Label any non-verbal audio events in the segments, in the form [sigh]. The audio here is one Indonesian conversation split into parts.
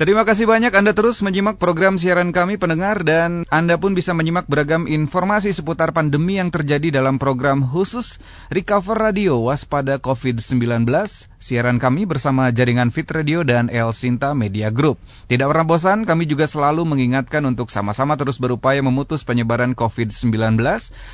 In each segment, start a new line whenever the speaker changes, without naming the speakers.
Terima kasih banyak Anda terus menyimak program siaran kami pendengar dan Anda pun bisa menyimak beragam informasi seputar pandemi yang terjadi dalam program khusus Recover Radio Waspada COVID-19 siaran kami bersama jaringan Fit Radio dan El Sinta Media Group. Tidak pernah bosan, kami juga selalu mengingatkan untuk sama-sama terus berupaya memutus penyebaran COVID-19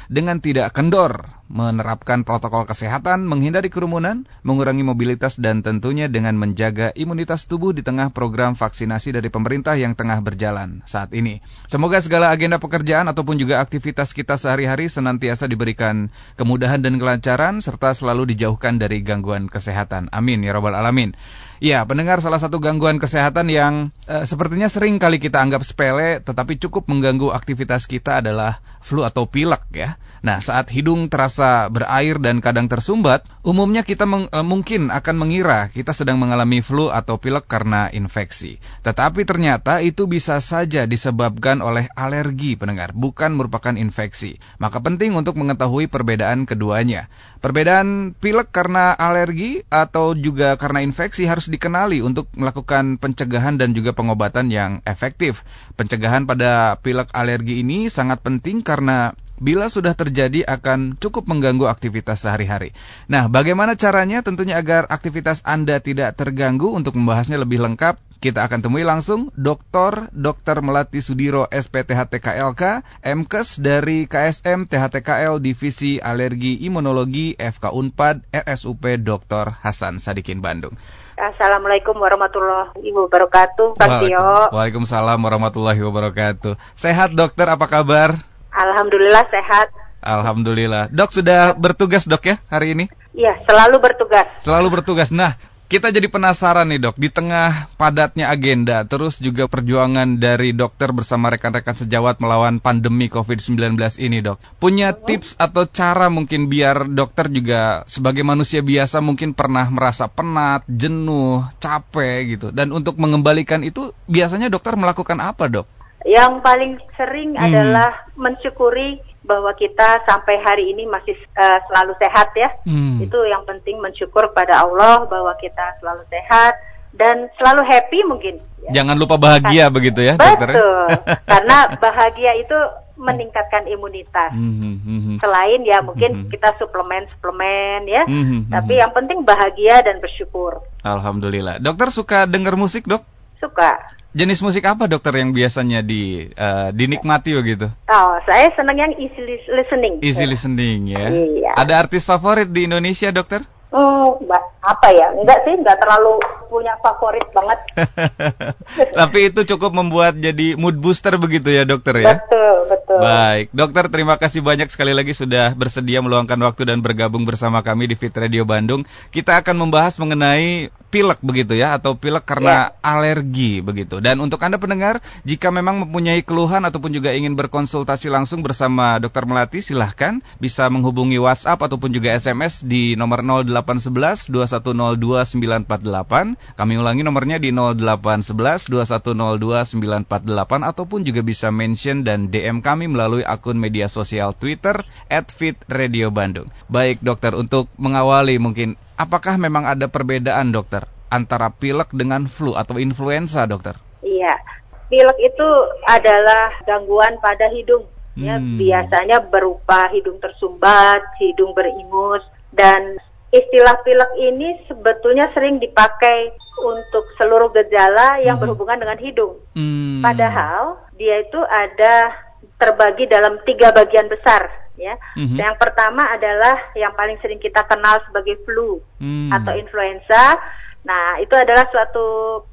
dengan tidak kendor, menerapkan protokol kesehatan, menghindari kerumunan, mengurangi mobilitas dan tentunya dengan menjaga imunitas tubuh di tengah program vaksinasi dari pemerintah yang tengah berjalan saat ini. Semoga segala agenda pekerjaan ataupun juga aktivitas kita sehari-hari senantiasa diberikan kemudahan dan kelancaran serta selalu dijauhkan dari gangguan kesehatan. Amin ya robbal alamin. Ya, pendengar salah satu gangguan kesehatan yang e, sepertinya sering kali kita anggap sepele tetapi cukup mengganggu aktivitas kita adalah flu atau pilek ya. Nah, saat hidung terasa berair dan kadang tersumbat, umumnya kita meng, e, mungkin akan mengira kita sedang mengalami flu atau pilek karena infeksi. Tetapi ternyata itu bisa saja disebabkan oleh alergi pendengar, bukan merupakan infeksi. Maka penting untuk mengetahui perbedaan keduanya. Perbedaan pilek karena alergi atau juga karena infeksi harus harus dikenali untuk melakukan pencegahan dan juga pengobatan yang efektif. Pencegahan pada pilek alergi ini sangat penting karena bila sudah terjadi akan cukup mengganggu aktivitas sehari-hari. Nah, bagaimana caranya tentunya agar aktivitas Anda tidak terganggu untuk membahasnya lebih lengkap kita akan temui langsung Dr. Dr. Melati Sudiro SPTHTKLK, MKes dari KSM THTKL Divisi Alergi Imunologi FK Unpad RSUP Dr. Hasan Sadikin Bandung.
Assalamualaikum warahmatullahi wabarakatuh, Kang Tio.
Waalaikumsalam warahmatullahi wabarakatuh. Sehat dokter, apa kabar?
Alhamdulillah sehat.
Alhamdulillah. Dok sudah bertugas dok ya hari ini?
Iya, selalu bertugas.
Selalu bertugas. Nah, kita jadi penasaran nih dok, di tengah padatnya agenda, terus juga perjuangan dari dokter bersama rekan-rekan sejawat melawan pandemi COVID-19 ini dok. Punya tips atau cara mungkin biar dokter juga sebagai manusia biasa mungkin pernah merasa penat, jenuh, capek gitu. Dan untuk mengembalikan itu biasanya dokter melakukan apa dok?
Yang paling sering hmm. adalah mensyukuri bahwa kita sampai hari ini masih uh, selalu sehat ya. Hmm. Itu yang penting mensyukur pada Allah bahwa kita selalu sehat dan selalu happy mungkin.
Ya. Jangan lupa bahagia kan. begitu ya,
Betul. [laughs] Karena bahagia itu meningkatkan imunitas. Mm -hmm. Selain ya mungkin mm -hmm. kita suplemen-suplemen ya, mm -hmm. tapi yang penting bahagia dan bersyukur.
Alhamdulillah. Dokter suka dengar musik, Dok?
Suka.
Jenis musik apa dokter yang biasanya di uh, dinikmati gitu?
Oh, saya senang yang easy listening.
Easy listening ya. Iya. Ada artis favorit di Indonesia dokter?
Hmm, apa ya? Enggak sih, enggak terlalu punya favorit banget. [laughs]
Tapi itu cukup membuat jadi mood booster begitu ya dokter ya?
Betul, betul.
Baik, dokter terima kasih banyak sekali lagi sudah bersedia meluangkan waktu dan bergabung bersama kami di Fit Radio Bandung. Kita akan membahas mengenai pilek begitu ya atau pilek karena ya. alergi begitu. Dan untuk Anda pendengar, jika memang mempunyai keluhan ataupun juga ingin berkonsultasi langsung bersama Dokter Melati, silahkan bisa menghubungi WhatsApp ataupun juga SMS di nomor 0811 2102 948. Kami ulangi nomornya di 0811 2102 948 ataupun juga bisa mention dan DM kami melalui akun media sosial Twitter @fitradio_bandung. Baik dokter, untuk mengawali mungkin apakah memang ada perbedaan dokter antara pilek dengan flu atau influenza dokter?
Iya, pilek itu adalah gangguan pada hidung. Ya, hmm. biasanya berupa hidung tersumbat, hidung beringus, dan istilah pilek ini sebetulnya sering dipakai untuk seluruh gejala yang hmm. berhubungan dengan hidung. Hmm. Padahal dia itu ada terbagi dalam tiga bagian besar ya. Mm-hmm. Yang pertama adalah yang paling sering kita kenal sebagai flu mm. atau influenza. Nah, itu adalah suatu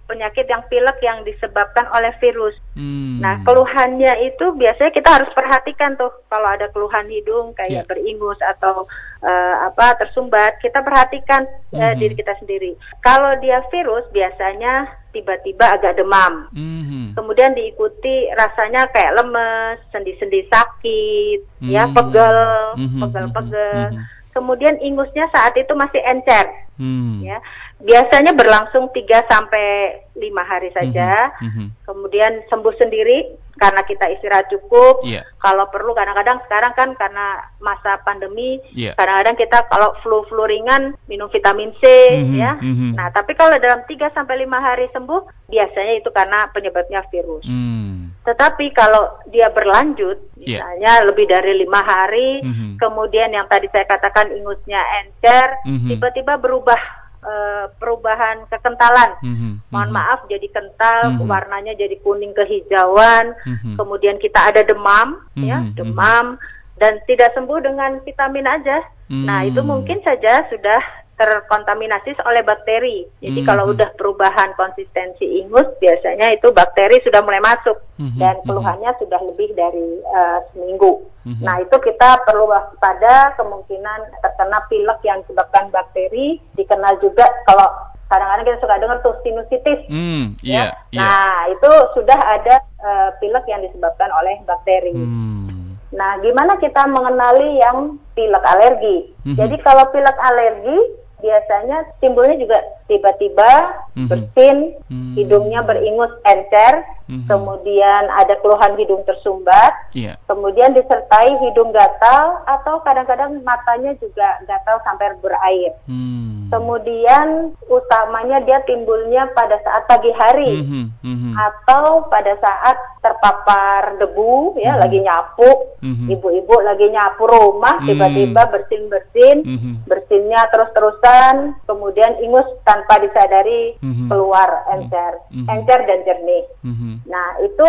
penyakit yang pilek yang disebabkan oleh virus. Hmm. Nah, keluhannya itu biasanya kita harus perhatikan tuh kalau ada keluhan hidung kayak yeah. beringus atau uh, apa tersumbat, kita perhatikan hmm. uh, diri kita sendiri. Kalau dia virus biasanya tiba-tiba agak demam. Hmm. Kemudian diikuti rasanya kayak lemes, sendi-sendi sakit, ya, hmm. ya pegel, hmm. pegel-pegel. Hmm. Kemudian ingusnya saat itu masih encer. Hmm. Ya biasanya berlangsung 3 sampai 5 hari saja. Mm -hmm. Kemudian sembuh sendiri karena kita istirahat cukup.
Iya.
Kalau perlu kadang-kadang sekarang kan karena masa pandemi,
Iya.
kadang-kadang kita kalau flu-flu ringan minum vitamin C
Mhm,
ya.
mhm.
Nah, tapi kalau dalam 3 sampai 5 hari sembuh, biasanya itu karena penyebabnya virus.
Hmm.
Tetapi kalau dia berlanjut,
Iya.
misalnya lebih dari lima hari,
Mhm.
kemudian yang tadi saya katakan ingusnya encer,
Mhm.
tiba-tiba berubah eh, perubahan kekentalan.
Mhm,
Mohon
mhm.
maaf, jadi kental,
Mhm.
warnanya jadi kuning kehijauan.
Mhm.
Kemudian kita ada demam, ya,
Mhm,
demam dan tidak sembuh dengan vitamin aja. Nah, itu
Hmm.
mungkin saja sudah terkontaminasi oleh bakteri. Jadi
Mhm.
kalau udah perubahan konsistensi ingus, biasanya itu bakteri sudah mulai masuk
Mhm,
dan
mhm.
keluhannya sudah lebih dari eh, seminggu.
Mhm.
Nah, itu kita perlu waspada kemungkinan terkena pilek yang disebabkan bakteri. Dikenal juga kalau kadang-kadang kita suka dengar tuh sinusitis.
Hmm,
ya.
iya, iya.
Nah, itu sudah ada eh, pilek yang disebabkan oleh bakteri.
Hmm.
Nah, gimana kita mengenali yang pilek alergi?
Mhm.
Jadi kalau pilek alergi biasanya timbulnya juga tiba-tiba
Mhm.
bersin,
Hmm.
hidungnya beringus encer,
Mhm.
kemudian ada keluhan hidung tersumbat,
Iya.
kemudian disertai hidung gatal atau kadang-kadang matanya juga gatal sampai berair.
Hmm.
Kemudian utamanya dia timbulnya pada saat pagi hari
Mhm, mhm.
atau pada saat terpapar debu ya
Mhm.
lagi nyapu
Mhm.
ibu-ibu lagi nyapu rumah
Hmm.
tiba-tiba bersin-bersin
Mhm.
bersinnya terus-terusan kemudian ingus tanpa disadari
Mhm.
keluar encer
Mhm.
encer dan jernih
Mhm.
nah itu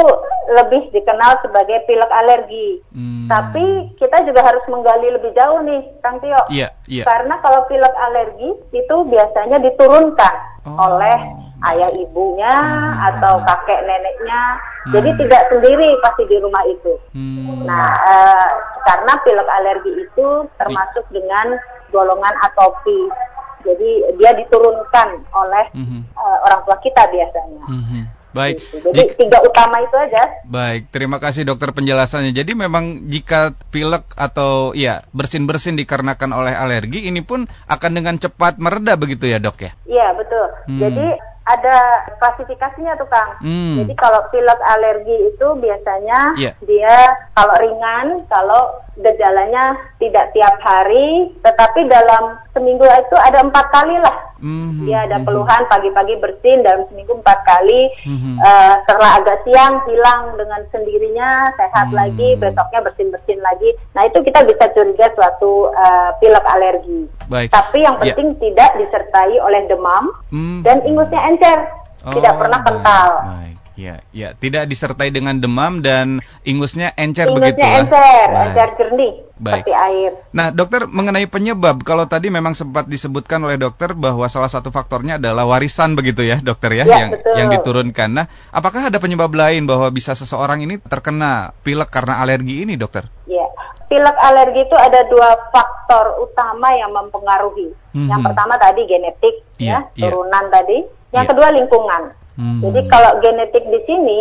lebih dikenal sebagai pilek alergi
Hmm.
tapi kita juga harus menggali lebih jauh nih Kang Tio
Iya, iya.
karena kalau pilek alergi itu biasanya diturunkan
Oh.
oleh ayah ibunya
Hmm.
atau kakek neneknya.
Hmm.
Jadi tidak sendiri pasti di rumah itu.
Hmm.
Nah, eh, karena pilek alergi itu termasuk dengan golongan atopis. Jadi dia diturunkan oleh
Mhm.
eh, orang tua kita biasanya.
Mhm. Baik.
Gitu. Jadi
Jik-
tiga utama itu aja.
Baik, terima kasih dokter penjelasannya. Jadi memang jika pilek atau ya bersin-bersin dikarenakan oleh alergi, ini pun akan dengan cepat mereda begitu ya dok ya?
Iya betul.
Hmm.
Jadi ada klasifikasinya tuh Kang.
Hmm.
Jadi kalau pilek alergi itu biasanya
Iya.
dia kalau ringan, kalau gejalanya tidak tiap hari, tetapi dalam seminggu itu ada empat kali lah.
Mhm,
Dia ada keluhan pagi-pagi bersin dalam seminggu empat kali.
Mhm.
Eh, setelah agak siang hilang dengan sendirinya, sehat
Hmm.
lagi, besoknya bersin-bersin lagi. Nah itu kita bisa curiga suatu eh, pilek alergi.
Baik.
Tapi yang
Ya.
penting tidak disertai oleh demam
Hmm.
dan ingusnya encer, tidak
Oh,
pernah
baik,
kental.
Baik. Ya, ya, tidak disertai dengan demam dan ingusnya encer
Ingusnya
begitu lah.
encer,
Baik.
encer jernih
Baik.
seperti air.
Nah, dokter mengenai penyebab, kalau tadi memang sempat disebutkan oleh dokter bahwa salah satu faktornya adalah warisan begitu ya, dokter ya,
Ya,
yang
betul.
yang diturunkan. Nah, apakah ada penyebab lain bahwa bisa seseorang ini terkena pilek karena alergi ini, dokter?
Ya, pilek alergi itu ada dua faktor utama yang mempengaruhi.
Mhm.
Yang pertama tadi genetik,
Iya,
ya,
iya.
turunan tadi. Yang
Iya.
kedua lingkungan.
Hmm.
Jadi kalau genetik di sini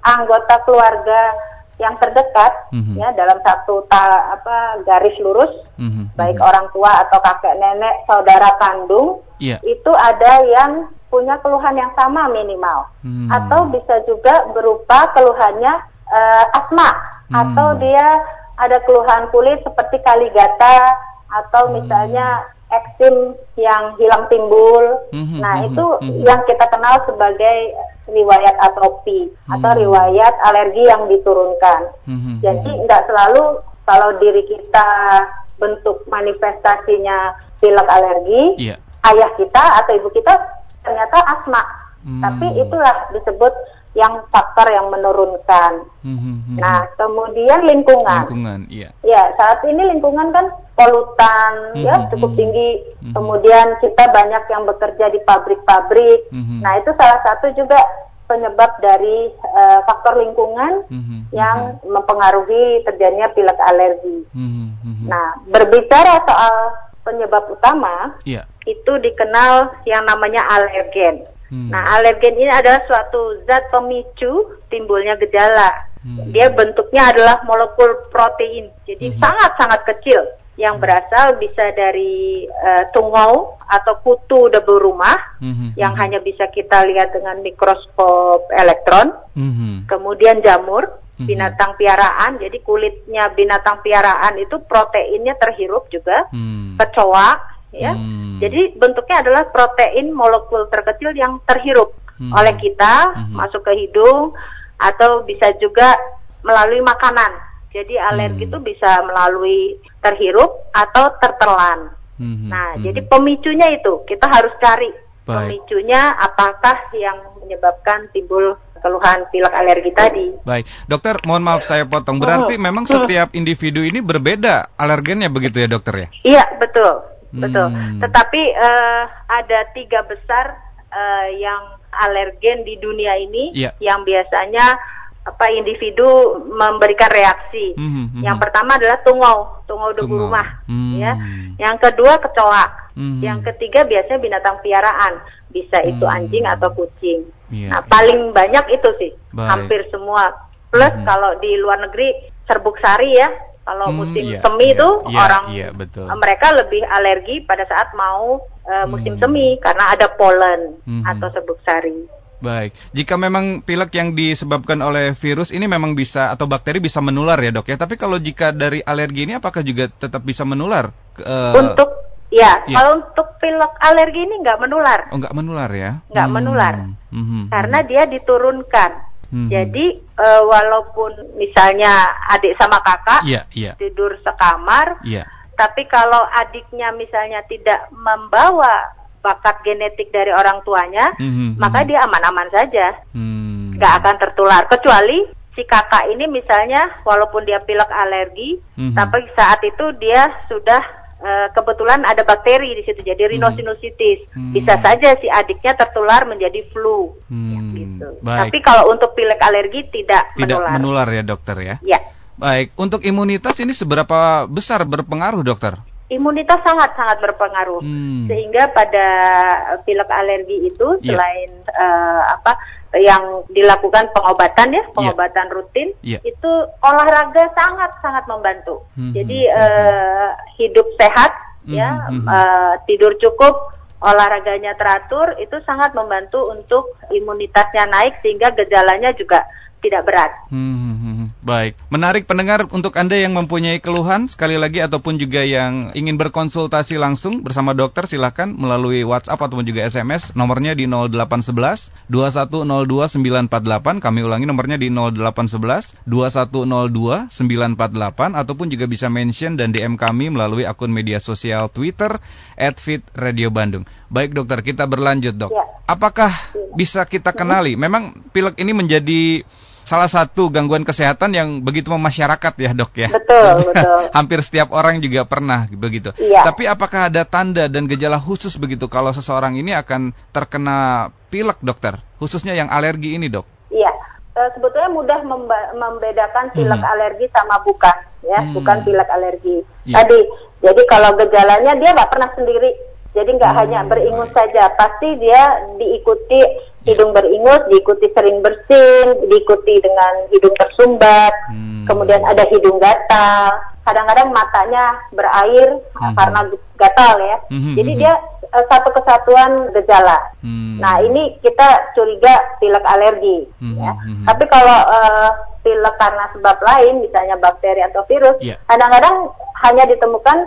anggota keluarga yang terdekat,
Mhm.
ya dalam satu ta, apa garis lurus,
Mhm,
baik
mhm.
orang tua atau kakek nenek, saudara kandung,
Iya.
itu ada yang punya keluhan yang sama minimal.
Hmm.
Atau bisa juga berupa keluhannya eh, asma
Hmm.
atau dia ada keluhan kulit seperti kaligata atau
Hmm.
misalnya eksim yang hilang timbul.
Mhm,
Nah,
mhm,
itu
mhm.
yang kita kenal sebagai riwayat atropi atau
Hmm.
riwayat alergi yang diturunkan.
Mhm,
Jadi
mhm.
nggak selalu kalau diri kita bentuk manifestasinya pilek alergi,
Iya.
ayah kita atau ibu kita ternyata asma.
Hmm.
Tapi itulah disebut yang faktor yang menurunkan.
Mhm, mhm.
Nah, kemudian lingkungan.
lingkungan, iya.
Ya, saat ini lingkungan kan polutan ya
Mhm,
cukup
mhm.
tinggi.
Mhm.
Kemudian kita banyak yang bekerja di pabrik-pabrik.
Mhm.
Nah, itu salah satu juga penyebab dari eh, faktor lingkungan
Mhm,
yang mempengaruhi terjadinya pilek alergi.
mhm, mhm.
Nah, berbicara soal penyebab utama,
Iya.
itu dikenal yang namanya alergen.
Hmm.
Nah, alergen ini adalah suatu zat pemicu timbulnya gejala.
Hmm.
Dia bentuknya adalah molekul protein, jadi
Mhm.
sangat-sangat kecil yang berasal bisa dari eh, tungau atau kutu debu rumah
Mhm,
yang
mhm.
hanya bisa kita lihat dengan mikroskop elektron,
Mhm.
kemudian jamur, hmm. binatang piaraan. Jadi kulitnya binatang piaraan itu proteinnya terhirup juga, hmm. kecoa, ya. Hmm. Jadi bentuknya adalah protein molekul terkecil yang terhirup hmm. oleh kita hmm. masuk ke hidung atau bisa juga melalui makanan. Jadi alergi hmm. itu bisa melalui terhirup atau tertelan. Hmm. Nah, hmm. jadi pemicunya itu kita harus cari Baik. pemicunya apakah yang menyebabkan timbul keluhan pilek alergi tadi.
Baik, dokter, mohon maaf saya potong. Berarti hmm. memang setiap individu ini berbeda alergennya begitu ya dokter ya?
Iya betul, betul. Hmm. Tetapi uh, ada tiga besar uh, yang alergen di dunia ini ya. yang biasanya apa individu memberikan reaksi. Mm -hmm. Yang pertama adalah tungau, tungau debu rumah, mm. ya. Yang kedua kecoa. Mm. Yang ketiga biasanya binatang piaraan, bisa itu mm. anjing atau kucing. Yeah, nah, yeah. paling banyak itu sih, Baik. hampir semua. Plus mm. kalau di luar negeri serbuk sari ya, kalau mm, musim yeah, semi itu yeah, yeah, orang yeah, betul. mereka lebih alergi pada saat mau uh, musim mm. semi karena ada polen mm -hmm. atau serbuk sari.
Baik, jika memang pilek yang disebabkan oleh virus ini memang bisa atau bakteri bisa menular ya dok ya. Tapi kalau jika dari alergi ini apakah juga tetap bisa menular?
Uh, untuk ya, ya, kalau untuk pilek alergi ini nggak menular.
Oh nggak menular ya?
Nggak hmm. menular, hmm. hmm karena hmm. dia diturunkan. Hmm. Jadi uh, walaupun misalnya adik sama kakak yeah, yeah. tidur sekamar, yeah. tapi kalau adiknya misalnya tidak membawa bakat genetik dari orang tuanya, mm-hmm. maka dia aman-aman saja, mm. akan tertular. Kecuali si kakak ini misalnya, walaupun dia pilek alergi, mm-hmm. tapi saat itu dia sudah uh, kebetulan ada bakteri di situ, jadi rhinosinusitis. Mm-hmm. Bisa saja si adiknya tertular menjadi flu. Ya, gitu. Tapi kalau untuk pilek alergi tidak,
tidak menular. menular ya dokter ya?
Ya.
Baik, untuk imunitas ini seberapa besar berpengaruh dokter?
imunitas sangat-sangat berpengaruh hmm. sehingga pada pilek alergi itu yeah. selain uh, apa yang dilakukan pengobatan ya iya. pengobatan yeah. rutin yeah. itu olahraga sangat-sangat membantu hmm. jadi uh, hidup sehat hmm. ya. Uh, tidur cukup olahraganya teratur itu sangat membantu untuk imunitasnya naik sehingga gejalanya juga tidak berat. Hmm,
hmm, hmm, baik, menarik pendengar untuk anda yang mempunyai keluhan sekali lagi ataupun juga yang ingin berkonsultasi langsung bersama dokter silahkan melalui WhatsApp ataupun juga SMS nomornya di 0811 2102 948 kami ulangi nomornya di 0811 2102 948 ataupun juga bisa mention dan DM kami melalui akun media sosial Twitter @fitradio_bandung. Baik dokter, kita berlanjut dok. Ya. Apakah bisa kita kenali? Memang pilek ini menjadi salah satu gangguan kesehatan yang begitu memasyarakat ya dok ya.
Betul, [laughs] betul.
Hampir setiap orang juga pernah begitu. Iya. Tapi apakah ada tanda dan gejala khusus begitu kalau seseorang ini akan terkena pilek dokter, khususnya yang alergi ini dok?
Iya, e, sebetulnya mudah membedakan pilek hmm. alergi sama bukan, ya, hmm. bukan pilek alergi. Iya. Tadi, jadi kalau gejalanya dia nggak pernah sendiri, jadi nggak hmm. hanya beringus saja, pasti dia diikuti hidung beringus, diikuti sering bersin, diikuti dengan hidung tersumbat, hmm. kemudian ada hidung gatal, kadang-kadang matanya berair hmm. karena gatal ya. Hmm. Jadi dia uh, satu kesatuan gejala. Hmm. Nah ini kita curiga pilek alergi. Hmm. Ya. Hmm. Tapi kalau uh, pilek karena sebab lain, misalnya bakteri atau virus, yeah. kadang-kadang hanya ditemukan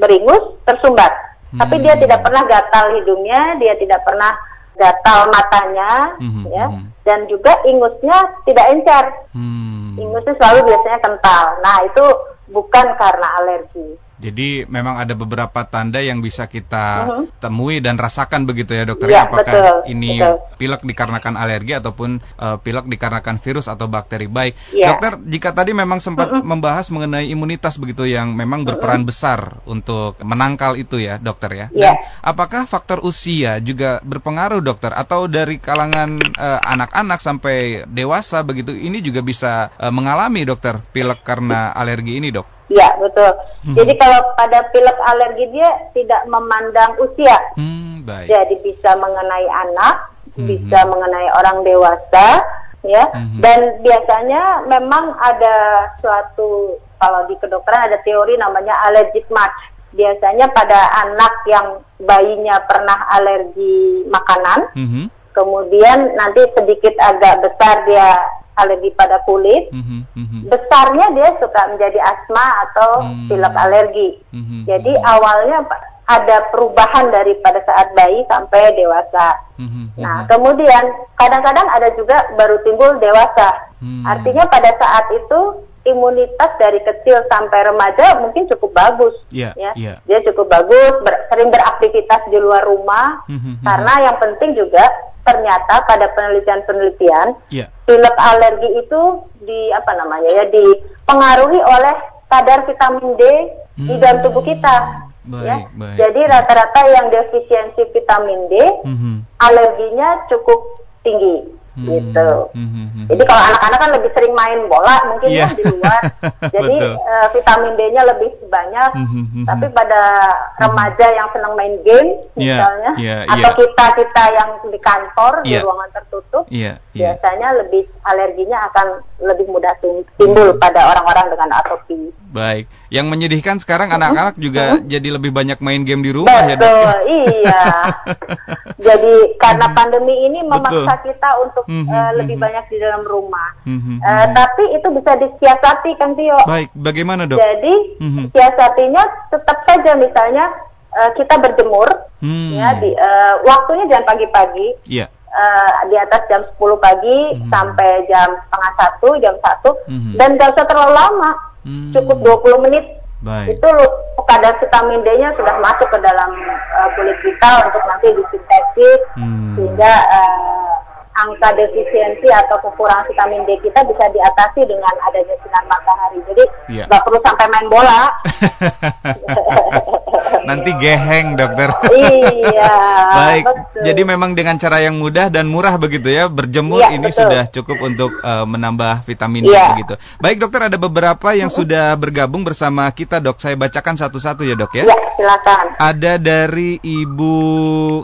beringus, tersumbat. Hmm. Tapi dia tidak pernah gatal hidungnya, dia tidak pernah gatal matanya mm-hmm, ya mm-hmm. dan juga ingusnya tidak encer mm. ingusnya selalu biasanya kental nah itu bukan karena alergi
jadi memang ada beberapa tanda yang bisa kita uh-huh. temui dan rasakan begitu ya dokter ya, apakah betul, ini betul. pilek dikarenakan alergi ataupun uh, pilek dikarenakan virus atau bakteri. Baik, ya. dokter jika tadi memang sempat uh-huh. membahas mengenai imunitas begitu yang memang berperan uh-huh. besar untuk menangkal itu ya dokter ya. ya. Dan apakah faktor usia juga berpengaruh dokter atau dari kalangan uh, anak-anak sampai dewasa begitu ini juga bisa uh, mengalami dokter pilek karena alergi ini dok?
Iya betul. Hmm. Jadi kalau pada pilek alergi dia tidak memandang usia. Hmm, baik. Jadi bisa mengenai anak, hmm. bisa mengenai orang dewasa, ya. Hmm. Dan biasanya memang ada suatu kalau di kedokteran ada teori namanya allergic match. Biasanya pada anak yang bayinya pernah alergi makanan, hmm. kemudian nanti sedikit agak besar dia alergi pada kulit, mm-hmm, mm-hmm. besarnya dia suka menjadi asma atau mm-hmm. pilek alergi. Mm-hmm. Jadi awalnya ada perubahan dari pada saat bayi sampai dewasa. Mm-hmm. Nah, kemudian kadang-kadang ada juga baru timbul dewasa. Mm-hmm. Artinya pada saat itu imunitas dari kecil sampai remaja mungkin cukup bagus yeah, ya yeah. dia cukup bagus ber, sering beraktivitas di luar rumah mm-hmm, karena yang penting juga ternyata pada penelitian-penelitian yeah. pilek alergi itu di apa namanya ya dipengaruhi oleh kadar vitamin D hmm. di dalam tubuh kita baik, ya baik. jadi rata-rata yang defisiensi vitamin D mm-hmm. alerginya cukup tinggi Hmm. gitu. Hmm, hmm, hmm. Jadi kalau anak-anak kan lebih sering main bola mungkin yeah. kan di luar. [laughs] Jadi uh, vitamin D-nya lebih banyak. Hmm, hmm, hmm. Tapi pada remaja yang senang main game iya, misalnya yeah, yeah, atau kita-kita yang di kantor yeah. di iya. ruangan tertutup, yeah, yeah. biasanya lebih alerginya akan lebih mudah timbul pada orang-orang dengan atopi.
Baik. Yang menyedihkan sekarang anak-anak juga hmm. jadi lebih banyak main game di rumah
Betul, ya, Dok. iya. [laughs] jadi karena pandemi ini memaksa Betul. kita untuk untuk mm -hmm, uh, lebih mm -hmm. banyak di dalam rumah. Mm -hmm, uh, tapi itu bisa disiasati kan Tio.
Baik, bagaimana dok?
Jadi mm -hmm. siasatinya tetap saja misalnya uh, kita berjemur, mm. ya di uh, waktunya jangan pagi-pagi. Yeah. Uh, di atas jam 10 pagi mm -hmm. sampai jam setengah satu, jam satu, mm -hmm. dan gak usah terlalu lama, mm. cukup 20 menit Baik. Itu kadar vitamin D-nya sudah masuk ke dalam uh, kulit kita untuk nanti disintesis hmm. sehingga uh, angka defisiensi atau kekurangan vitamin D kita bisa diatasi dengan adanya sinar matahari. Jadi iya. nggak yeah. perlu sampai main bola. [laughs]
Nanti geheng dokter.
iya. [laughs]
Baik. Betul. Jadi memang dengan cara yang mudah dan murah begitu ya berjemur yeah, ini betul. sudah cukup untuk uh, menambah vitamin D yeah. begitu. Baik dokter ada beberapa yang sudah bergabung bersama kita dok. Saya bacakan satu-satu ya dok ya.
Iya silakan.
Ada dari Ibu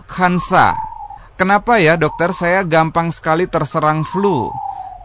Kansa. Kenapa ya dokter saya gampang sekali terserang flu?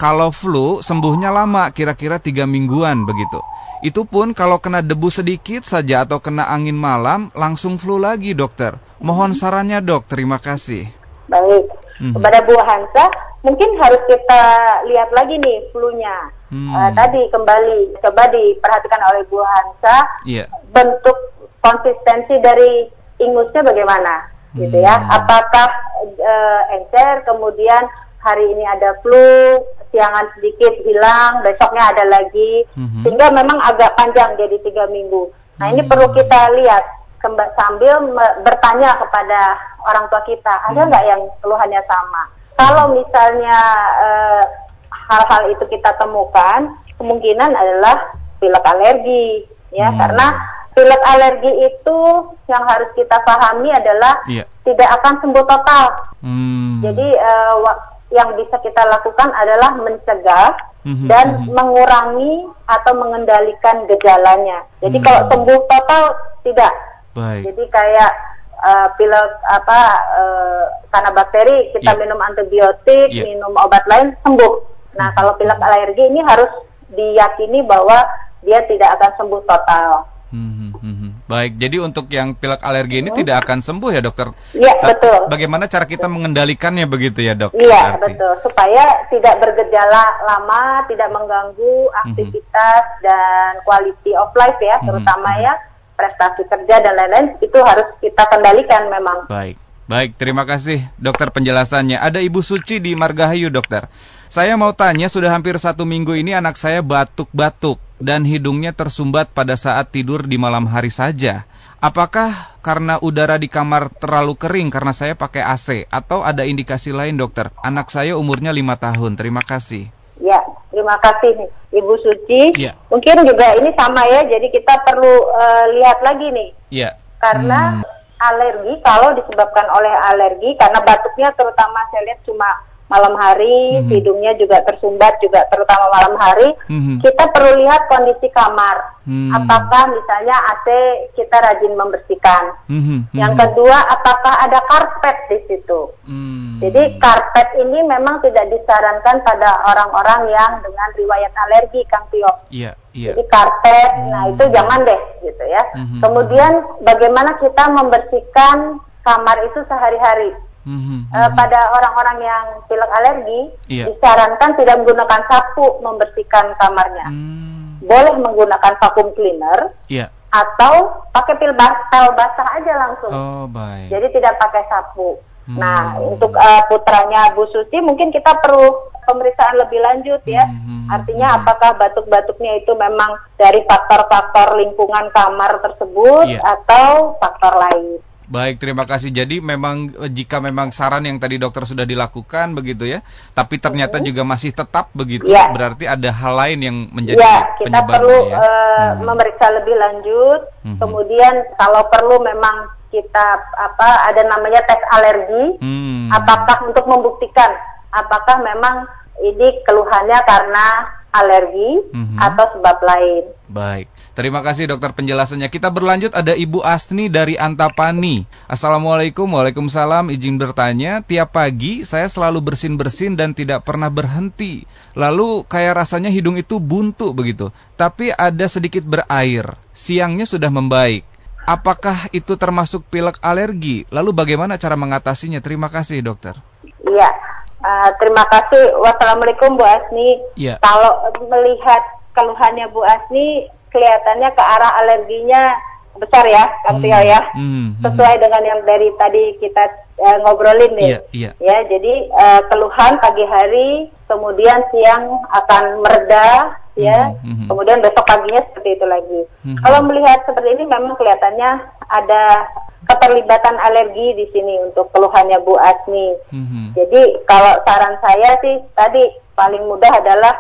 Kalau flu sembuhnya lama, kira-kira tiga mingguan begitu. Itu pun kalau kena debu sedikit saja atau kena angin malam, langsung flu lagi dokter. Mohon sarannya dok, terima kasih.
Baik, hmm. kepada Bu Hansa, mungkin harus kita lihat lagi nih flu-nya. Hmm. Uh, tadi kembali, coba diperhatikan oleh Bu Hansa, yeah. bentuk konsistensi dari ingusnya bagaimana gitu ya. Hmm. Apakah uh, encer kemudian hari ini ada flu, siangan sedikit hilang, besoknya ada lagi, hmm. sehingga memang agak panjang jadi tiga minggu. Nah ini hmm. perlu kita lihat sambil bertanya kepada orang tua kita, ada hmm. nggak yang keluhannya sama? Kalau misalnya uh, hal-hal itu kita temukan, kemungkinan adalah pilek alergi, ya hmm. karena pilek alergi itu yang harus kita pahami adalah yeah. tidak akan sembuh total. Hmm. Jadi uh, yang bisa kita lakukan adalah mencegah mm-hmm. dan mm-hmm. mengurangi atau mengendalikan gejalanya. Jadi mm. kalau sembuh total tidak. Baik. Jadi kayak uh, pilek apa uh, karena bakteri kita yeah. minum antibiotik, yeah. minum obat lain sembuh. Nah, mm-hmm. kalau pilek alergi ini harus diyakini bahwa dia tidak akan sembuh total.
Hmm, hmm, hmm. Baik, jadi untuk yang pilek alergi ini hmm. tidak akan sembuh ya dokter?
Iya betul.
Bagaimana cara kita mengendalikannya begitu ya dok?
Iya betul, supaya tidak bergejala lama, tidak mengganggu aktivitas hmm. dan quality of life ya, hmm. terutama hmm. ya prestasi kerja dan lain-lain itu harus kita kendalikan memang.
Baik, baik, terima kasih dokter penjelasannya. Ada Ibu Suci di Margahayu dokter. Saya mau tanya, sudah hampir satu minggu ini anak saya batuk-batuk dan hidungnya tersumbat pada saat tidur di malam hari saja. Apakah karena udara di kamar terlalu kering karena saya pakai AC atau ada indikasi lain dokter? Anak saya umurnya lima tahun. Terima kasih.
Ya, terima kasih Ibu Suci. Ya. Mungkin juga ini sama ya, jadi kita perlu uh, lihat lagi nih.
Ya.
Karena hmm. alergi kalau disebabkan oleh alergi karena batuknya terutama saya lihat cuma malam hari, mm-hmm. hidungnya juga tersumbat juga terutama malam hari, mm-hmm. kita perlu lihat kondisi kamar. Mm-hmm. Apakah misalnya AC kita rajin membersihkan. Mm-hmm. Yang kedua, apakah ada karpet di situ. Mm-hmm. Jadi karpet ini memang tidak disarankan pada orang-orang yang dengan riwayat alergi, Kang Tio.
Yeah. Yeah.
Jadi karpet, mm-hmm. nah itu jangan deh gitu ya. Mm-hmm. Kemudian bagaimana kita membersihkan kamar itu sehari-hari Hmm, uh, pada orang-orang yang pilek alergi yeah. disarankan tidak menggunakan sapu membersihkan kamarnya. Hmm. Boleh menggunakan vacuum cleaner. Yeah. Atau pakai pil basah, basah aja langsung.
Oh, baik.
Jadi tidak pakai sapu. Hmm. Nah, untuk uh, putranya Bu Susi mungkin kita perlu pemeriksaan lebih lanjut ya. Hmm. hmm Artinya hmm. apakah batuk-batuknya itu memang dari faktor-faktor lingkungan kamar tersebut yeah. atau faktor lain.
Baik, terima kasih. Jadi memang eh, jika memang saran yang tadi dokter sudah dilakukan begitu ya, tapi ternyata hmm. juga masih tetap begitu, ya. berarti ada hal lain yang menjadi ya,
kita perlu ya. uh, hmm. memeriksa lebih lanjut. Hmm. Kemudian kalau perlu memang kita apa ada namanya tes alergi, hmm. apakah untuk membuktikan apakah memang ini keluhannya karena alergi mm-hmm. atau sebab lain.
Baik, terima kasih dokter penjelasannya. Kita berlanjut ada Ibu Asni dari Antapani. Assalamualaikum, waalaikumsalam. Izin bertanya, tiap pagi saya selalu bersin-bersin dan tidak pernah berhenti. Lalu kayak rasanya hidung itu buntu begitu, tapi ada sedikit berair. Siangnya sudah membaik. Apakah itu termasuk pilek alergi? Lalu bagaimana cara mengatasinya? Terima kasih dokter.
Iya, Uh, terima kasih. Wassalamualaikum Bu Asni. Ya. Kalau melihat keluhannya Bu Asni, kelihatannya ke arah alerginya besar ya, Kang hmm. Ya. Hmm, hmm. Sesuai dengan yang dari tadi kita uh, ngobrolin nih. Yeah, yeah. Ya, jadi uh, keluhan pagi hari, kemudian siang akan mereda, ya. Hmm, hmm, kemudian besok paginya seperti itu lagi. Hmm. Kalau melihat seperti ini, memang kelihatannya ada keterlibatan alergi di sini untuk keluhannya Bu Asmi. Mm-hmm. Jadi kalau saran saya sih tadi paling mudah adalah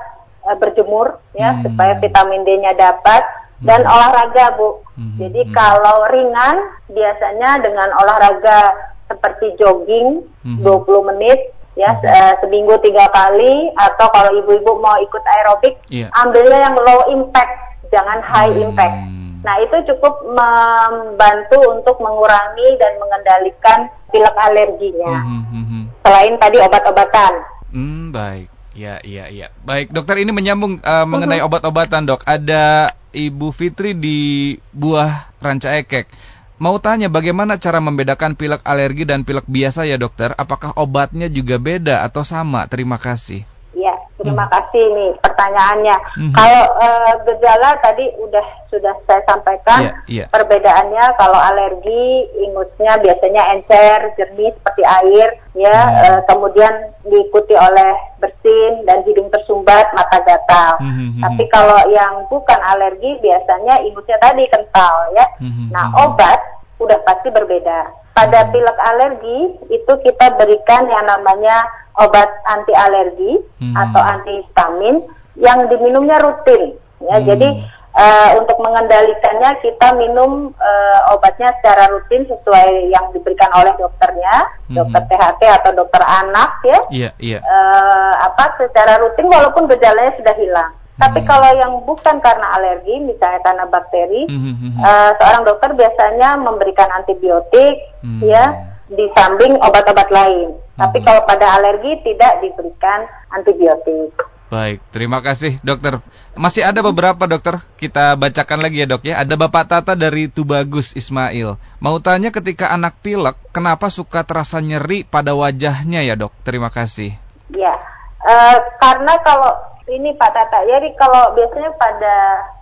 uh, berjemur ya mm-hmm. supaya vitamin D-nya dapat mm-hmm. dan olahraga Bu. Mm-hmm. Jadi kalau ringan biasanya dengan olahraga seperti jogging mm-hmm. 20 menit ya mm-hmm. uh, seminggu tiga kali atau kalau ibu-ibu mau ikut aerobik yeah. ambilnya yang low impact jangan high mm-hmm. impact. Nah, itu cukup membantu untuk mengurangi dan mengendalikan pilek alerginya. Mm -hmm. Selain tadi obat-obatan.
Hmm, baik. Ya, ya, ya. Baik, dokter ini menyambung uh, mengenai obat-obatan, Dok. Ada Ibu Fitri di Buah Ranca Ekek. Mau tanya bagaimana cara membedakan pilek alergi dan pilek biasa ya, Dokter? Apakah obatnya juga beda atau sama? Terima kasih.
Terima kasih nih pertanyaannya. Hmm. Kalau uh, gejala tadi udah sudah saya sampaikan yeah, yeah. perbedaannya kalau alergi ingusnya biasanya encer, jernih seperti air, ya. Hmm. Uh, kemudian diikuti oleh bersin dan hidung tersumbat, mata gatal. Hmm. hmm, hmm Tapi kalau yang bukan alergi biasanya ingusnya tadi kental, ya. Hmm. Nah obat udah pasti berbeda. Pada pilek alergi itu kita berikan yang namanya obat anti alergi hmm. atau antihistamin yang diminumnya rutin. Ya, hmm. jadi uh, untuk mengendalikannya kita minum uh, obatnya secara rutin sesuai yang diberikan oleh dokternya, hmm. dokter THT atau dokter anak ya.
Yeah, yeah.
Uh, apa secara rutin walaupun gejalanya sudah hilang. Tapi hmm. kalau yang bukan karena alergi, misalnya karena bakteri, hmm. uh, seorang dokter biasanya memberikan antibiotik, hmm. ya, di samping obat-obat lain. Hmm. Tapi kalau pada alergi tidak diberikan antibiotik.
Baik, terima kasih dokter. Masih ada beberapa dokter, kita bacakan lagi ya dok ya. Ada Bapak Tata dari Tubagus Ismail. Mau tanya ketika anak pilek, kenapa suka terasa nyeri pada wajahnya ya dok? Terima kasih.
Ya, uh, karena kalau ini Pak Tata. Jadi kalau biasanya pada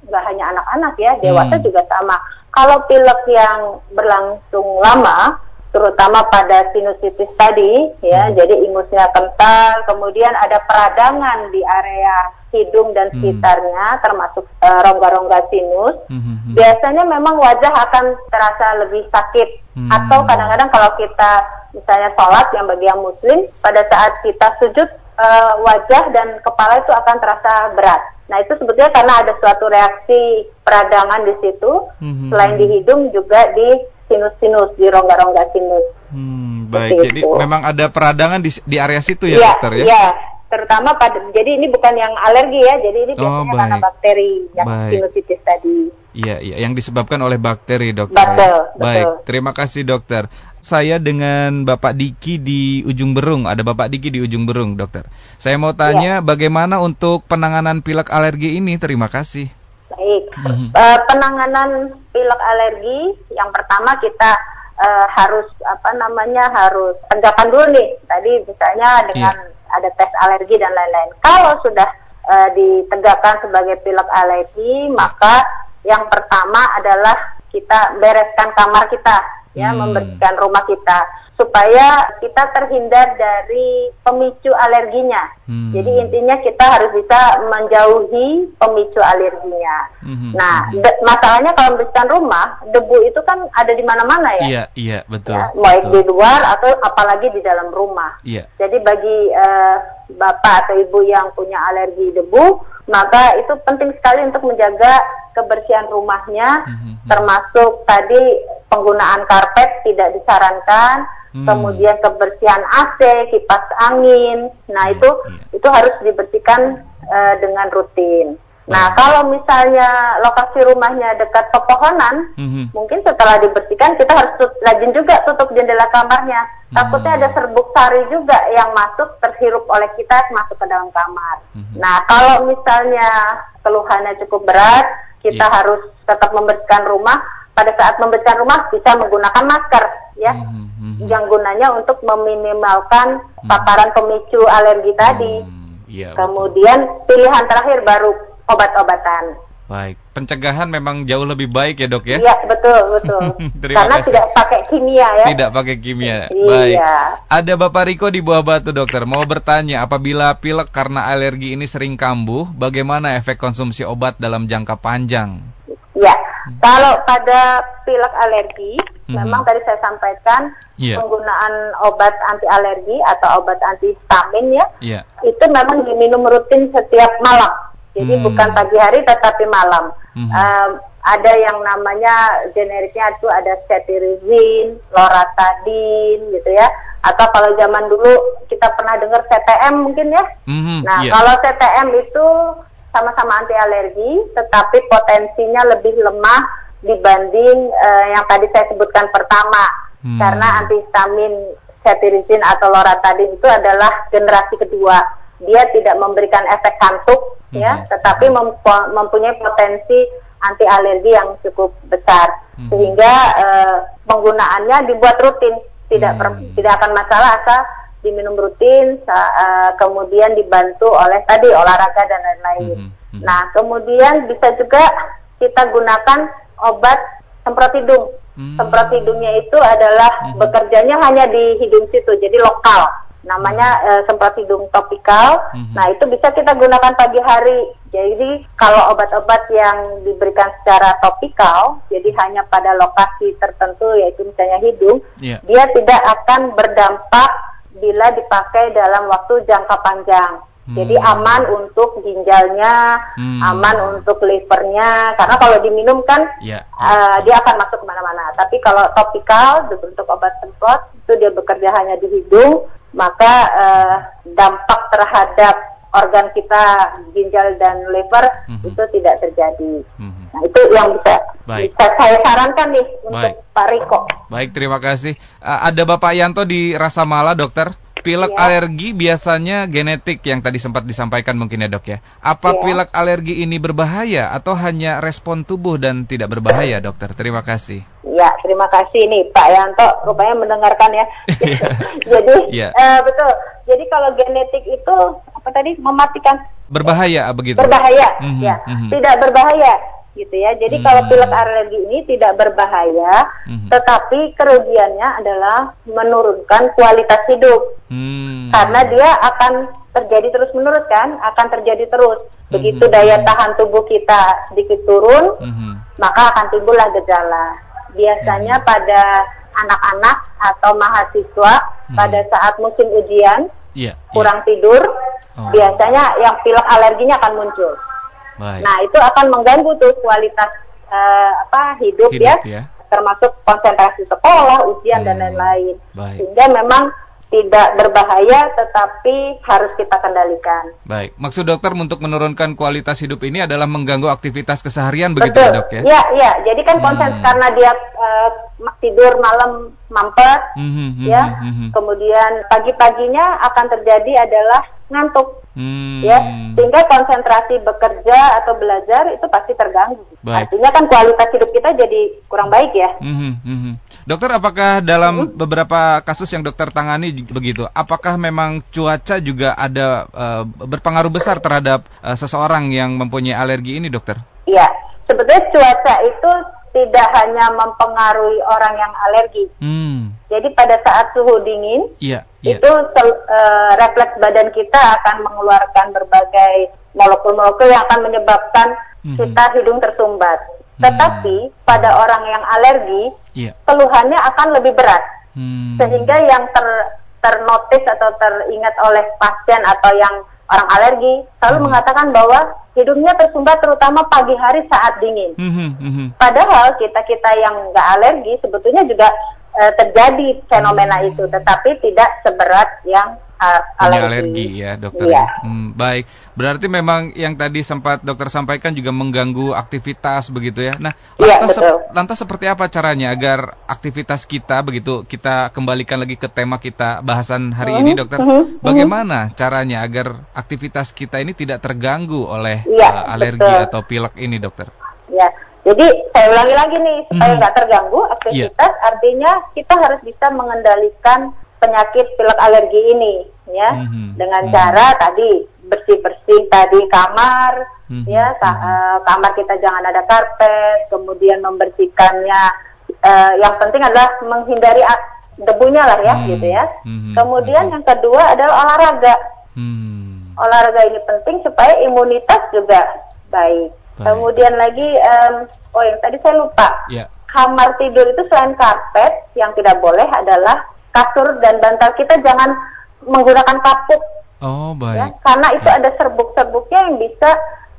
nggak hanya anak-anak ya, dewasa hmm. juga sama. Kalau pilek yang berlangsung lama, terutama pada sinusitis tadi, ya, hmm. jadi ingusnya kental, kemudian ada peradangan di area hidung dan hmm. sekitarnya, hmm. termasuk uh, rongga-rongga sinus. Hmm, hmm, hmm. Biasanya memang wajah akan terasa lebih sakit, hmm. atau kadang-kadang kalau kita misalnya sholat yang bagi yang muslim, pada saat kita sujud uh, wajah dan kepala itu akan terasa berat. Nah itu sebetulnya karena ada suatu reaksi peradangan di situ, mm-hmm. selain di hidung juga di sinus-sinus, di rongga-rongga sinus.
Hmm, baik, Seperti jadi itu. memang ada peradangan di, di area situ ya, ya dokter ya?
Iya, terutama pada, jadi ini bukan yang alergi ya, jadi ini oh, biasanya oh, karena bakteri yang baik. sinusitis tadi.
Iya, iya, yang disebabkan oleh bakteri dokter. Betul, Baik, betul. terima kasih dokter saya dengan Bapak Diki di ujung Berung. Ada Bapak Diki di ujung Berung, dokter. Saya mau tanya ya. bagaimana untuk penanganan pilek alergi ini? Terima kasih.
Baik, mm-hmm. uh, penanganan pilek alergi yang pertama kita uh, harus apa namanya harus tegakkan dulu nih. Tadi misalnya dengan yeah. ada tes alergi dan lain-lain. Kalau sudah uh, ditegakkan sebagai pilek alergi, maka yang pertama adalah kita bereskan kamar kita, ya, hmm. membersihkan rumah kita supaya kita terhindar dari pemicu alerginya. Hmm. Jadi intinya kita harus bisa menjauhi pemicu alerginya. Hmm. Nah, hmm. masalahnya kalau membersihkan rumah, debu itu kan ada di mana-mana ya.
Iya, iya, betul. Ya,
baik
betul.
di luar atau apalagi di dalam rumah.
Iya.
Jadi bagi uh, bapak atau ibu yang punya alergi debu, maka itu penting sekali untuk menjaga kebersihan rumahnya, hmm. termasuk tadi penggunaan karpet tidak disarankan hmm. kemudian kebersihan AC, kipas angin. Nah, hmm. itu yeah. itu harus dibersihkan uh, dengan rutin. Nah, kalau misalnya lokasi rumahnya dekat pepohonan, mm-hmm. mungkin setelah dibersihkan kita harus tut- rajin juga tutup jendela kamarnya. Mm-hmm. Takutnya ada serbuk sari juga yang masuk terhirup oleh kita masuk ke dalam kamar. Mm-hmm. Nah, kalau misalnya keluhannya cukup berat, kita yeah. harus tetap membersihkan rumah. Pada saat membersihkan rumah bisa menggunakan masker, ya. Mm-hmm hmm. yang gunanya untuk meminimalkan hmm. paparan pemicu alergi tadi. Hmm. Ya, Kemudian betul. pilihan terakhir baru obat-obatan.
Baik, pencegahan memang jauh lebih baik ya dok ya?
Iya betul betul. [laughs] Karena kasih. tidak pakai kimia ya.
Tidak pakai kimia. Iya. Baik. Ada Bapak Riko di Buah Batu dokter mau bertanya apabila pilek karena alergi ini sering kambuh, bagaimana efek konsumsi obat dalam jangka panjang?
Ya, kalau pada pilek alergi, hmm. memang tadi saya sampaikan yeah. penggunaan obat anti alergi atau obat anti histamin ya, yeah. itu memang diminum rutin setiap malam. Jadi hmm. bukan pagi hari tetapi malam. Hmm. Um, ada yang namanya generiknya itu ada cetirizine, loratadine gitu ya. Atau kalau zaman dulu kita pernah dengar CTM mungkin ya. Hmm, nah, yeah. kalau CTM itu sama-sama anti alergi, tetapi potensinya lebih lemah dibanding uh, yang tadi saya sebutkan pertama. Hmm. Karena antihistamin cetirizine atau loratadine itu adalah generasi kedua. Dia tidak memberikan efek kantuk hmm. ya, tetapi mempunyai potensi anti alergi yang cukup besar. Hmm. Sehingga uh, penggunaannya dibuat rutin, tidak hmm. tidak akan masalah asal diminum rutin, uh, kemudian dibantu oleh tadi olahraga dan lain-lain. Mm -hmm. Nah, kemudian bisa juga kita gunakan obat semprot hidung. Mm -hmm. Semprot hidungnya itu adalah mm -hmm. bekerjanya hanya di hidung situ, jadi lokal. Namanya uh, semprot hidung topikal. Mm -hmm. Nah, itu bisa kita gunakan pagi hari. Jadi kalau obat-obat yang diberikan secara topikal, jadi hanya pada lokasi tertentu yaitu misalnya hidung, yeah. dia tidak akan berdampak bila dipakai dalam waktu jangka panjang. Hmm. Jadi aman untuk ginjalnya, hmm. aman untuk livernya. Karena kalau diminum kan yeah. Ya. uh, dia akan masuk ke mana-mana. Tapi kalau topikal bentuk obat semprot itu dia bekerja hanya di hidung, maka uh, dampak terhadap organ kita ginjal dan liver mm -hmm. itu tidak terjadi. Mm -hmm. Nah itu yang bisa, Baik. bisa saya sarankan nih untuk Baik. Pak Riko.
Baik terima kasih. Uh, ada Bapak Yanto di Rasa Mala dokter. Pilek ya. alergi biasanya genetik yang tadi sempat disampaikan mungkin ya dok ya. Apa ya. pilek alergi ini berbahaya atau hanya respon tubuh dan tidak berbahaya dokter? Terima kasih.
Ya terima kasih nih Pak Yanto rupanya mendengarkan ya. Iya. [laughs] Jadi ya. Uh, betul. Jadi kalau genetik itu apa tadi mematikan.
Berbahaya begitu.
Berbahaya mm -hmm, ya. Mm -hmm. Tidak berbahaya gitu ya. Jadi hmm. kalau pilek alergi ini tidak berbahaya, hmm. tetapi kerugiannya adalah menurunkan kualitas hidup. Hmm. Karena dia akan terjadi terus menerus kan, akan terjadi terus. Begitu hmm. daya tahan tubuh kita sedikit turun, hmm. maka akan timbullah gejala. Biasanya hmm. pada anak-anak atau mahasiswa hmm. pada saat musim ujian yeah, kurang yeah. tidur, oh. biasanya yang pilek alerginya akan muncul. Baik. Nah itu akan mengganggu tuh kualitas uh, apa hidup, hidup ya, ya, termasuk konsentrasi sekolah, ujian hmm. dan lain-lain. Sehingga memang tidak berbahaya tetapi harus kita kendalikan.
Baik, maksud dokter untuk menurunkan kualitas hidup ini adalah mengganggu aktivitas keseharian begitu ya dok ya?
Iya, iya. Jadi kan konsen hmm. karena dia uh, tidur malam mampet, hmm, hmm, hmm, ya. Hmm, hmm, hmm. Kemudian pagi-paginya akan terjadi adalah ngantuk. Hmm. ya sehingga konsentrasi bekerja atau belajar itu pasti terganggu. Baik. Artinya kan kualitas hidup kita jadi kurang baik ya. Hmm,
hmm, hmm. Dokter, apakah dalam hmm. beberapa kasus yang dokter tangani begitu, apakah memang cuaca juga ada uh, berpengaruh besar terhadap uh, seseorang yang mempunyai alergi ini, dokter?
Iya, sebetulnya cuaca itu tidak hanya mempengaruhi orang yang alergi. Hmm. Jadi pada saat suhu dingin, yeah, yeah. itu uh, refleks badan kita akan mengeluarkan berbagai molekul-molekul yang akan menyebabkan mm -hmm. kita hidung tersumbat. Hmm. Tetapi pada orang yang alergi, yeah. keluhannya akan lebih berat, hmm. sehingga yang ter ternotis atau teringat oleh pasien atau yang orang alergi selalu hmm. mengatakan bahwa hidungnya tersumbat terutama pagi hari saat dingin. Hmm. Hmm. Padahal kita kita yang nggak alergi sebetulnya juga uh, terjadi fenomena hmm. itu, tetapi tidak seberat yang
alergi. alergi ya dokter. Iya. Hmm, baik, berarti memang yang tadi sempat dokter sampaikan juga mengganggu aktivitas begitu ya. Nah, iya, lantas, se lantas seperti apa caranya agar aktivitas kita begitu kita kembalikan lagi ke tema kita bahasan hari -huh. ini dokter. -huh. Bagaimana caranya agar aktivitas kita ini tidak terganggu oleh iya, uh, alergi betul. atau pilek ini dokter?
Ya. Jadi saya ulangi lagi nih supaya nggak -hmm. terganggu aktivitas, yeah. Artinya kita harus bisa mengendalikan penyakit pilek alergi ini ya mm-hmm. dengan mm-hmm. cara tadi bersih-bersih tadi kamar mm-hmm. ya ka- uh, kamar kita jangan ada karpet kemudian membersihkannya uh, yang penting adalah menghindari debunya lah ya mm-hmm. gitu ya mm-hmm. kemudian mm-hmm. yang kedua adalah olahraga mm-hmm. olahraga ini penting supaya imunitas juga baik, baik. kemudian lagi um, oh yang tadi saya lupa yeah. Kamar tidur itu selain karpet yang tidak boleh adalah kasur dan bantal kita jangan menggunakan kapuk. Oh, baik. Ya, karena itu ada serbuk-serbuknya yang bisa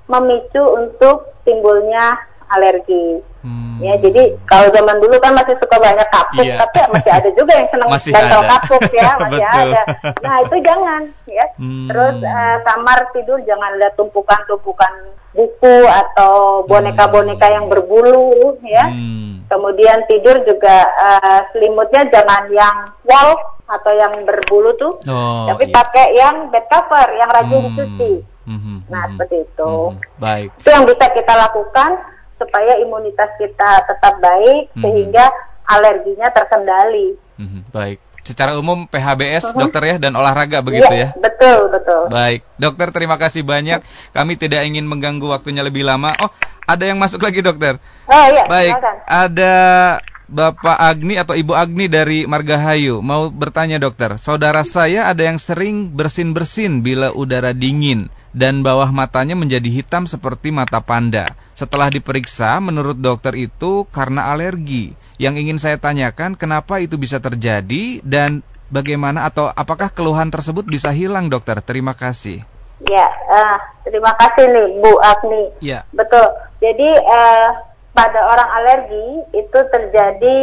memicu untuk timbulnya alergi. Hmm. Ya, jadi kalau zaman dulu kan masih suka banyak kapuk, iya. tapi masih ada juga yang senang bantal kapuk ya, [laughs] masih ada. Nah, itu jangan ya. Hmm. Terus uh, kamar tidur jangan ada tumpukan-tumpukan buku atau boneka-boneka yang berbulu ya. Hmm. Kemudian tidur juga uh, selimutnya jangan yang wall atau yang berbulu tuh, oh, tapi iya. pakai yang bed cover yang rajin hmm. dicuci. Hmm. Nah, hmm. seperti itu. Hmm. Baik. Itu yang bisa kita lakukan supaya imunitas kita tetap baik hmm. sehingga alerginya terkendali.
Hmm. Baik secara umum PHBS uh-huh. dokter ya dan olahraga begitu ya,
ya. Betul, betul.
Baik, dokter terima kasih banyak. Kami tidak ingin mengganggu waktunya lebih lama. Oh, ada yang masuk lagi dokter. Oh iya. Baik, silakan. ada Bapak Agni atau Ibu Agni dari Margahayu mau bertanya dokter. Saudara saya ada yang sering bersin-bersin bila udara dingin dan bawah matanya menjadi hitam seperti mata panda. Setelah diperiksa, menurut dokter itu karena alergi. Yang ingin saya tanyakan, kenapa itu bisa terjadi dan bagaimana atau apakah keluhan tersebut bisa hilang, dokter? Terima kasih.
Ya, uh, terima kasih nih Bu Agni. Ya. Betul. Jadi uh, pada orang alergi itu terjadi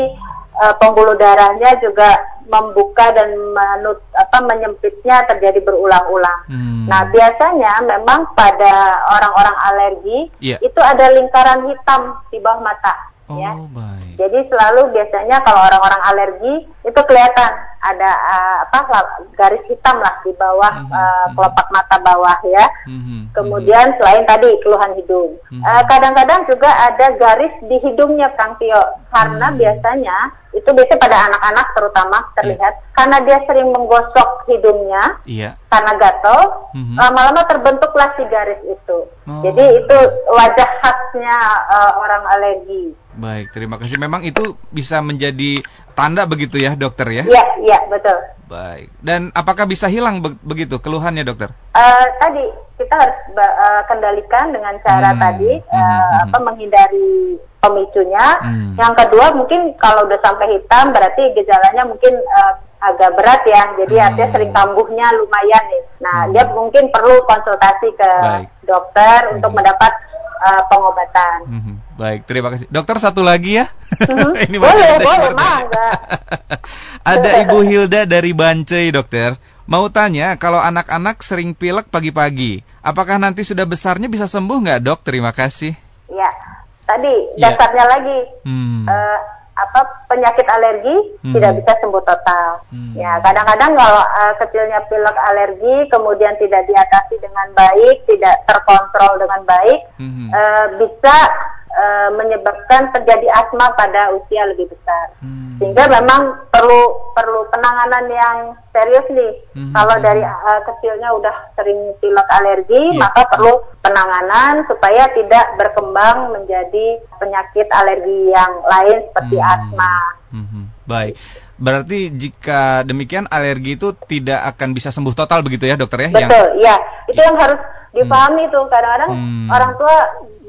uh, pembuluh darahnya juga membuka dan menut, apa menyempitnya terjadi berulang-ulang. Hmm. Nah, biasanya memang pada orang-orang alergi yeah. itu ada lingkaran hitam di bawah mata. Oh, ya. baik. Jadi selalu biasanya kalau orang-orang alergi itu kelihatan ada uh, apa garis hitam lah di bawah mm -hmm. uh, kelopak mata bawah ya. Mm -hmm. Kemudian selain tadi keluhan hidung, kadang-kadang mm -hmm. uh, kadang -kadang juga ada garis di hidungnya Kang Tio karena mm -hmm. biasanya itu biasanya pada anak-anak terutama terlihat yeah. karena dia sering menggosok hidungnya yeah. karena gatal mm-hmm. lama-lama terbentuklah si garis itu oh. jadi itu wajah khasnya uh, orang alergi
baik terima kasih memang itu bisa menjadi tanda begitu ya dokter ya
iya iya betul
baik dan apakah bisa hilang be- begitu keluhannya dokter
uh, tadi kita harus uh, kendalikan dengan cara hmm. tadi uh, hmm. apa menghindari pemicunya. Hmm. Yang kedua mungkin kalau udah sampai hitam berarti gejalanya mungkin uh, agak berat ya. Jadi hmm. artinya sering kambuhnya lumayan nih. Nah, hmm. dia mungkin perlu konsultasi ke Baik. dokter hmm. untuk mendapat uh, pengobatan. Hmm.
Baik, terima kasih. Dokter satu lagi ya.
Hmm. [laughs] Ini boleh, boleh, [laughs]
Ada Ibu [laughs] Hilda dari Bancai, dokter. Mau tanya, kalau anak-anak sering pilek pagi-pagi, apakah nanti sudah besarnya bisa sembuh nggak dok? Terima kasih.
Ya, tadi yeah. dasarnya lagi hmm. uh, apa penyakit alergi hmm. tidak bisa sembuh total. Hmm. Ya, kadang-kadang kalau uh, kecilnya pilek alergi kemudian tidak diatasi dengan baik, tidak terkontrol dengan baik, hmm. uh, bisa uh, menyebabkan terjadi asma pada usia lebih besar. Hmm. Sehingga memang perlu perlu penanganan yang serius nih. Hmm. Kalau dari uh, kecilnya udah sering pilek alergi, yeah. maka perlu penanganan supaya tidak berkembang menjadi penyakit alergi yang lain seperti hmm. asma.
Hmm. Baik. Berarti jika demikian alergi itu tidak akan bisa sembuh total begitu ya dokter ya?
Betul, yang... ya. Itu yang harus dipahami hmm. tuh. Kadang-kadang hmm. orang tua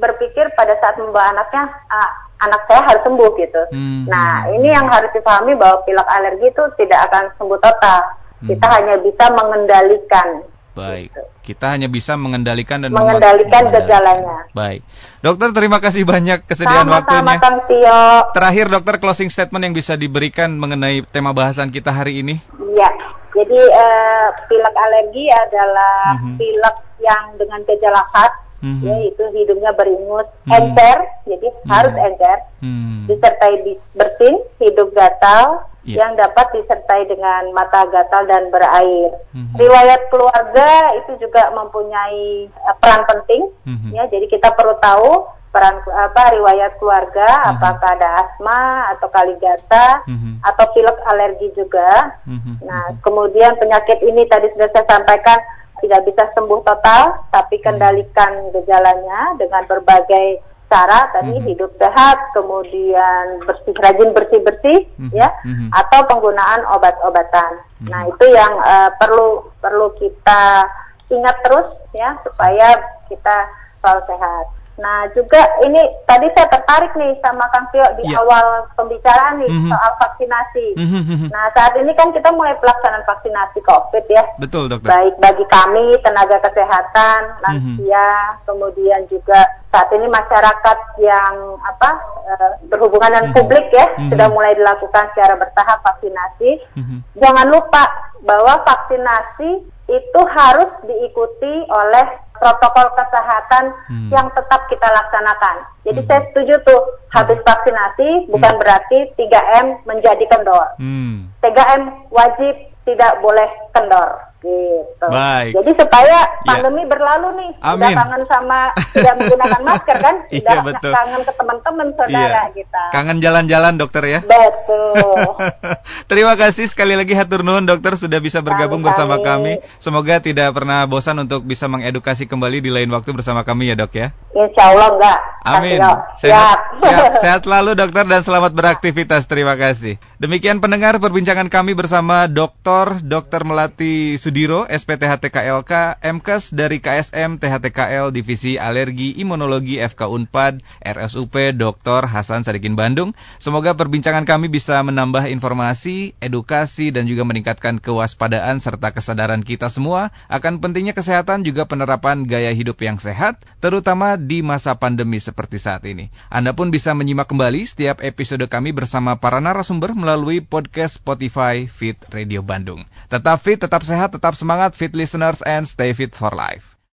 berpikir pada saat membawa anaknya, ah, anak saya harus sembuh gitu. Hmm. Nah, ini yang harus dipahami bahwa pilek alergi itu tidak akan sembuh total. Hmm. Kita hanya bisa mengendalikan.
Baik. Gitu. Kita hanya bisa mengendalikan dan
mengendalikan gejalanya.
Baik. Dokter terima kasih banyak kesediaan
sama,
waktunya.
Sama, Tio.
Terakhir dokter closing statement yang bisa diberikan mengenai tema bahasan kita hari ini.
Iya. Jadi uh, pilek alergi adalah mm -hmm. pilek yang dengan gejala khas mm-hmm. ya itu hidungnya beringus mm-hmm. encer jadi mm-hmm. harus encer mm-hmm. disertai bersin hidup gatal yeah. yang dapat disertai dengan mata gatal dan berair mm-hmm. riwayat keluarga itu juga mempunyai uh, peran penting mm-hmm. ya jadi kita perlu tahu peran apa riwayat keluarga mm-hmm. apakah ada asma atau kaligata mm-hmm. atau pilek alergi juga mm-hmm. nah kemudian penyakit ini tadi sudah saya sampaikan tidak bisa sembuh total, tapi hmm. kendalikan gejalanya dengan berbagai cara tadi mm -hmm. hidup sehat, kemudian bersih rajin bersih bersih, mm -hmm. ya, mm -hmm. atau penggunaan obat-obatan. Mm -hmm. Nah itu yang uh, perlu perlu kita ingat terus ya supaya kita selalu sehat. Nah juga ini tadi saya tertarik nih sama Kang Tio di yeah. awal pembicaraan nih mm -hmm. soal vaksinasi. Mm -hmm. Nah saat ini kan kita mulai pelaksanaan vaksinasi COVID ya.
Betul dokter.
Baik bagi kami tenaga kesehatan, lansia, mm -hmm. kemudian juga saat ini masyarakat yang apa uh, berhubungan dengan mm -hmm. publik ya mm -hmm. sudah mulai dilakukan secara bertahap vaksinasi. Mm -hmm. Jangan lupa bahwa vaksinasi itu harus diikuti oleh protokol kesehatan hmm. yang tetap kita laksanakan. Jadi hmm. saya setuju tuh habis vaksinasi bukan hmm. berarti 3M menjadi kendor. Hmm. 3M wajib tidak boleh kendor. Gitu.
Baik.
Jadi supaya ya. pandemi ya. berlalu nih,
Amin.
tidak kangen sama tidak menggunakan masker kan, [laughs]
iya,
tidak
betul.
kangen ke teman-teman saudara
iya.
kita.
Kangen jalan-jalan dokter ya.
Betul. [laughs]
Terima kasih sekali lagi hatur nuhun dokter sudah bisa bergabung kami, bersama kami. Semoga tidak pernah bosan untuk bisa mengedukasi kembali di lain waktu bersama kami ya dok ya.
Insya Allah enggak.
Amin. Sehat, sehat, [laughs] sehat selalu dokter dan selamat beraktivitas. Terima kasih. Demikian pendengar perbincangan kami bersama Dr. Dr. Melati Sudiro, SPTHTKLK, MKes dari KSM THTKL Divisi Alergi Imunologi FK Unpad, RSUP Dr. Hasan Sadikin Bandung. Semoga perbincangan kami bisa menambah informasi, edukasi, dan juga meningkatkan kewaspadaan serta kesadaran kita semua akan pentingnya kesehatan juga penerapan gaya hidup yang sehat, terutama di masa pandemi seperti saat ini. Anda pun bisa menyimak kembali setiap episode kami bersama para narasumber melalui podcast Spotify Fit Radio Bandung. Tetap fit, tetap sehat, tetap semangat fit listeners and stay fit for life.